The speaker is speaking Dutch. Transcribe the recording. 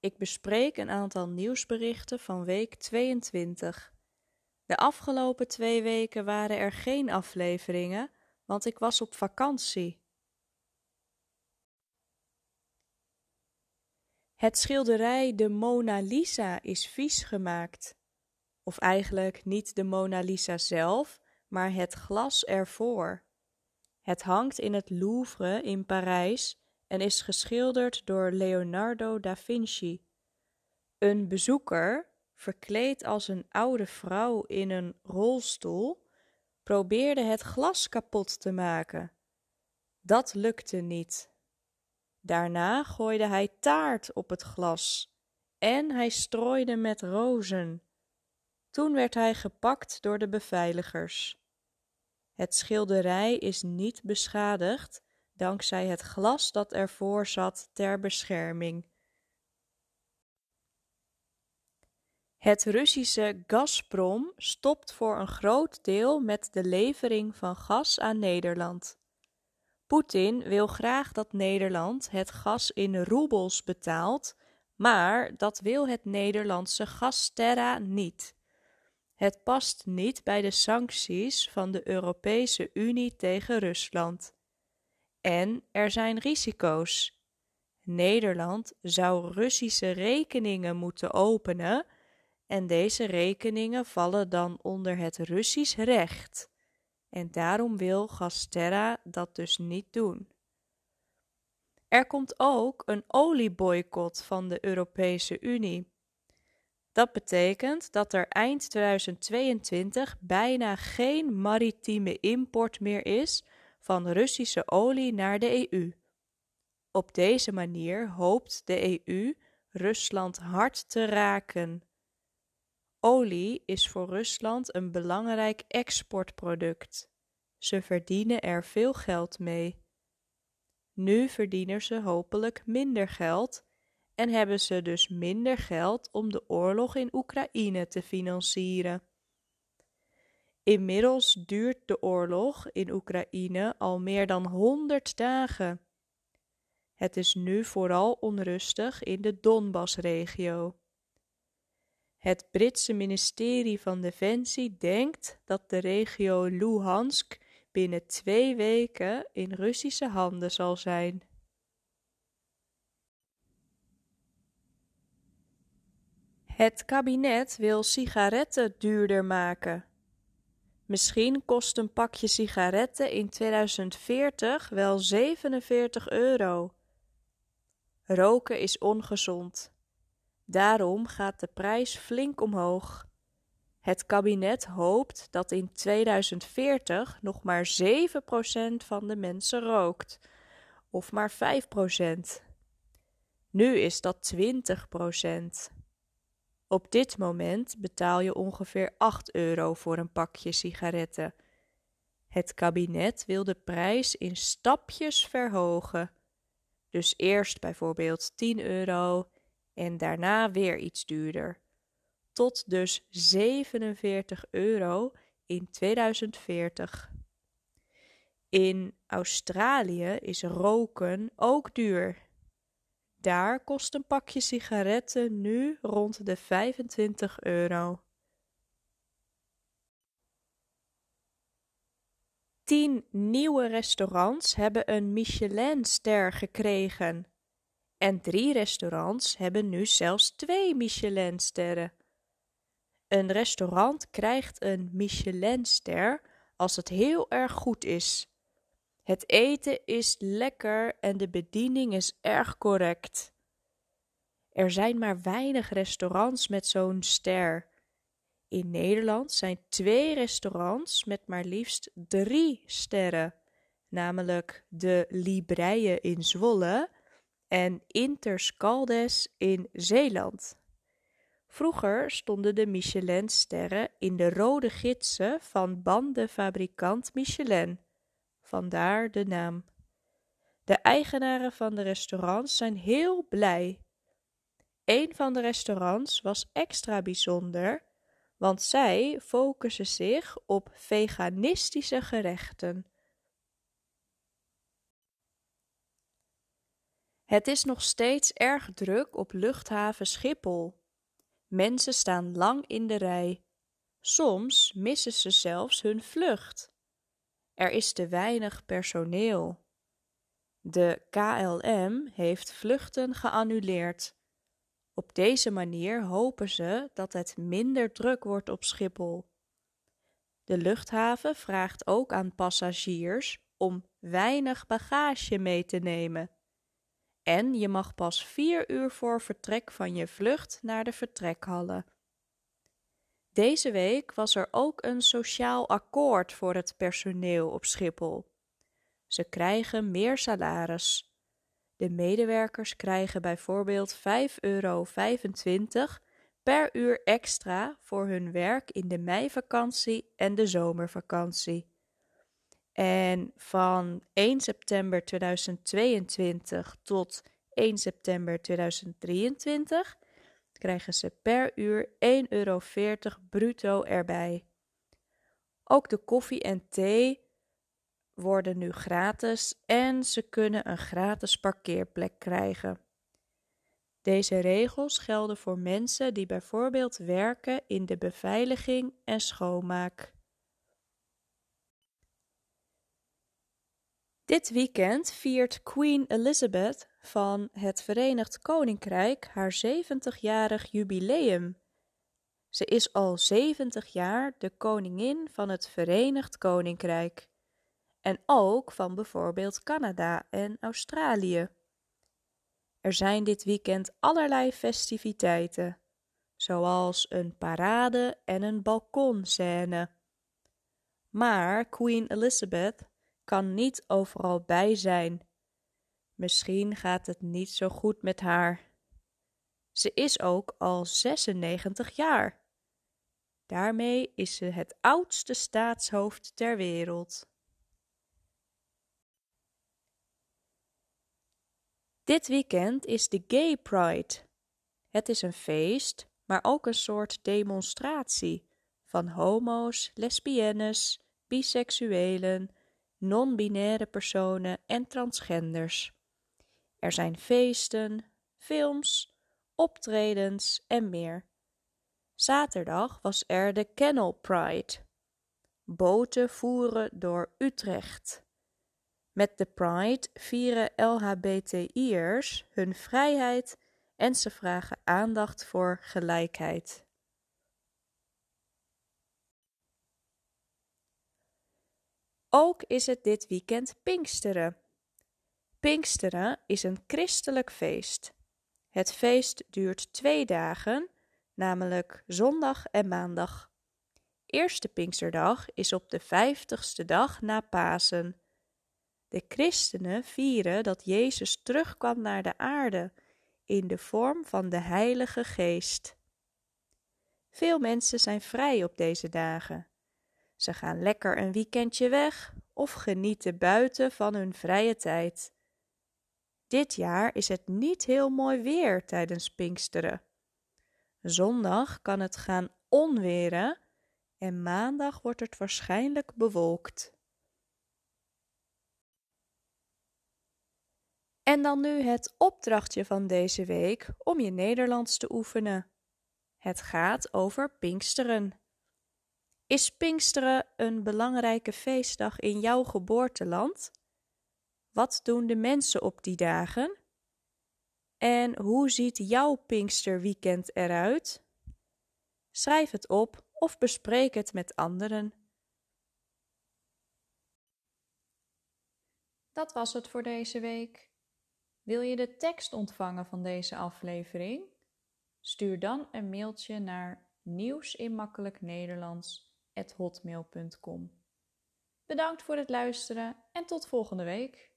Ik bespreek een aantal nieuwsberichten van week 22. De afgelopen twee weken waren er geen afleveringen, want ik was op vakantie. Het schilderij De Mona Lisa is vies gemaakt. Of eigenlijk niet de Mona Lisa zelf, maar het glas ervoor. Het hangt in het Louvre in Parijs en is geschilderd door Leonardo da Vinci. Een bezoeker, verkleed als een oude vrouw in een rolstoel, probeerde het glas kapot te maken. Dat lukte niet. Daarna gooide hij taart op het glas en hij strooide met rozen. Toen werd hij gepakt door de beveiligers. Het schilderij is niet beschadigd dankzij het glas dat ervoor zat ter bescherming. Het Russische Gazprom stopt voor een groot deel met de levering van gas aan Nederland. Poetin wil graag dat Nederland het gas in roebels betaalt, maar dat wil het Nederlandse Gasterra niet. Het past niet bij de sancties van de Europese Unie tegen Rusland. En er zijn risico's. Nederland zou Russische rekeningen moeten openen en deze rekeningen vallen dan onder het Russisch recht. En daarom wil Gasterra dat dus niet doen. Er komt ook een olieboycott van de Europese Unie. Dat betekent dat er eind 2022 bijna geen maritieme import meer is van Russische olie naar de EU. Op deze manier hoopt de EU Rusland hard te raken. Olie is voor Rusland een belangrijk exportproduct. Ze verdienen er veel geld mee. Nu verdienen ze hopelijk minder geld en hebben ze dus minder geld om de oorlog in Oekraïne te financieren. Inmiddels duurt de oorlog in Oekraïne al meer dan 100 dagen. Het is nu vooral onrustig in de Donbassregio. Het Britse ministerie van Defensie denkt dat de regio Luhansk binnen twee weken in Russische handen zal zijn. Het kabinet wil sigaretten duurder maken. Misschien kost een pakje sigaretten in 2040 wel 47 euro. Roken is ongezond. Daarom gaat de prijs flink omhoog. Het kabinet hoopt dat in 2040 nog maar 7% van de mensen rookt, of maar 5%. Nu is dat 20%. Op dit moment betaal je ongeveer 8 euro voor een pakje sigaretten. Het kabinet wil de prijs in stapjes verhogen. Dus eerst bijvoorbeeld 10 euro en daarna weer iets duurder. Tot dus 47 euro in 2040. In Australië is roken ook duur. Daar kost een pakje sigaretten nu rond de 25 euro. Tien nieuwe restaurants hebben een Michelinster gekregen. En drie restaurants hebben nu zelfs twee Michelinsterren. Een restaurant krijgt een Michelinster als het heel erg goed is. Het eten is lekker en de bediening is erg correct. Er zijn maar weinig restaurants met zo'n ster. In Nederland zijn twee restaurants met maar liefst drie sterren, namelijk de Libreien in Zwolle en Interscaldes in Zeeland. Vroeger stonden de Michelinsterren in de rode gidsen van bandenfabrikant Michelin. Vandaar de naam. De eigenaren van de restaurants zijn heel blij. Een van de restaurants was extra bijzonder, want zij focussen zich op veganistische gerechten. Het is nog steeds erg druk op luchthaven Schiphol. Mensen staan lang in de rij. Soms missen ze zelfs hun vlucht. Er is te weinig personeel. De KLM heeft vluchten geannuleerd. Op deze manier hopen ze dat het minder druk wordt op Schiphol. De luchthaven vraagt ook aan passagiers om weinig bagage mee te nemen. En je mag pas vier uur voor vertrek van je vlucht naar de vertrekhallen. Deze week was er ook een sociaal akkoord voor het personeel op Schiphol. Ze krijgen meer salaris. De medewerkers krijgen bijvoorbeeld 5,25 euro per uur extra voor hun werk in de meivakantie en de zomervakantie. En van 1 september 2022 tot 1 september 2023 krijgen ze per uur 1,40 euro bruto erbij. Ook de koffie en thee worden nu gratis en ze kunnen een gratis parkeerplek krijgen. Deze regels gelden voor mensen die bijvoorbeeld werken in de beveiliging en schoonmaak. Dit weekend viert Queen Elizabeth van het Verenigd Koninkrijk haar 70-jarig jubileum. Ze is al 70 jaar de koningin van het Verenigd Koninkrijk en ook van bijvoorbeeld Canada en Australië. Er zijn dit weekend allerlei festiviteiten, zoals een parade en een balkonscène. Maar Queen Elizabeth kan niet overal bij zijn. Misschien gaat het niet zo goed met haar. Ze is ook al 96 jaar. Daarmee is ze het oudste staatshoofd ter wereld. Dit weekend is de Gay Pride. Het is een feest, maar ook een soort demonstratie van homo's, lesbiennes, biseksuelen, non-binaire personen en transgenders. Er zijn feesten, films, optredens en meer. Zaterdag was er de Kennel Pride. Boten voeren door Utrecht. Met de Pride vieren LHBTI'ers hun vrijheid en ze vragen aandacht voor gelijkheid. Ook is het dit weekend Pinksteren. Pinksteren is een christelijk feest. Het feest duurt twee dagen, namelijk zondag en maandag. Eerste Pinksterdag is op de vijftigste dag na Pasen. De christenen vieren dat Jezus terugkwam naar de aarde in de vorm van de Heilige Geest. Veel mensen zijn vrij op deze dagen. Ze gaan lekker een weekendje weg of genieten buiten van hun vrije tijd. Dit jaar is het niet heel mooi weer tijdens Pinksteren. Zondag kan het gaan onweren en maandag wordt het waarschijnlijk bewolkt. En dan nu het opdrachtje van deze week om je Nederlands te oefenen. Het gaat over Pinksteren. Is Pinksteren een belangrijke feestdag in jouw geboorteland? Wat doen de mensen op die dagen? En hoe ziet jouw Pinksterweekend eruit? Schrijf het op of bespreek het met anderen. Dat was het voor deze week. Wil je de tekst ontvangen van deze aflevering? Stuur dan een mailtje naar nieuwsinmakkelijknederlands.hotmail.com. Bedankt voor het luisteren en tot volgende week.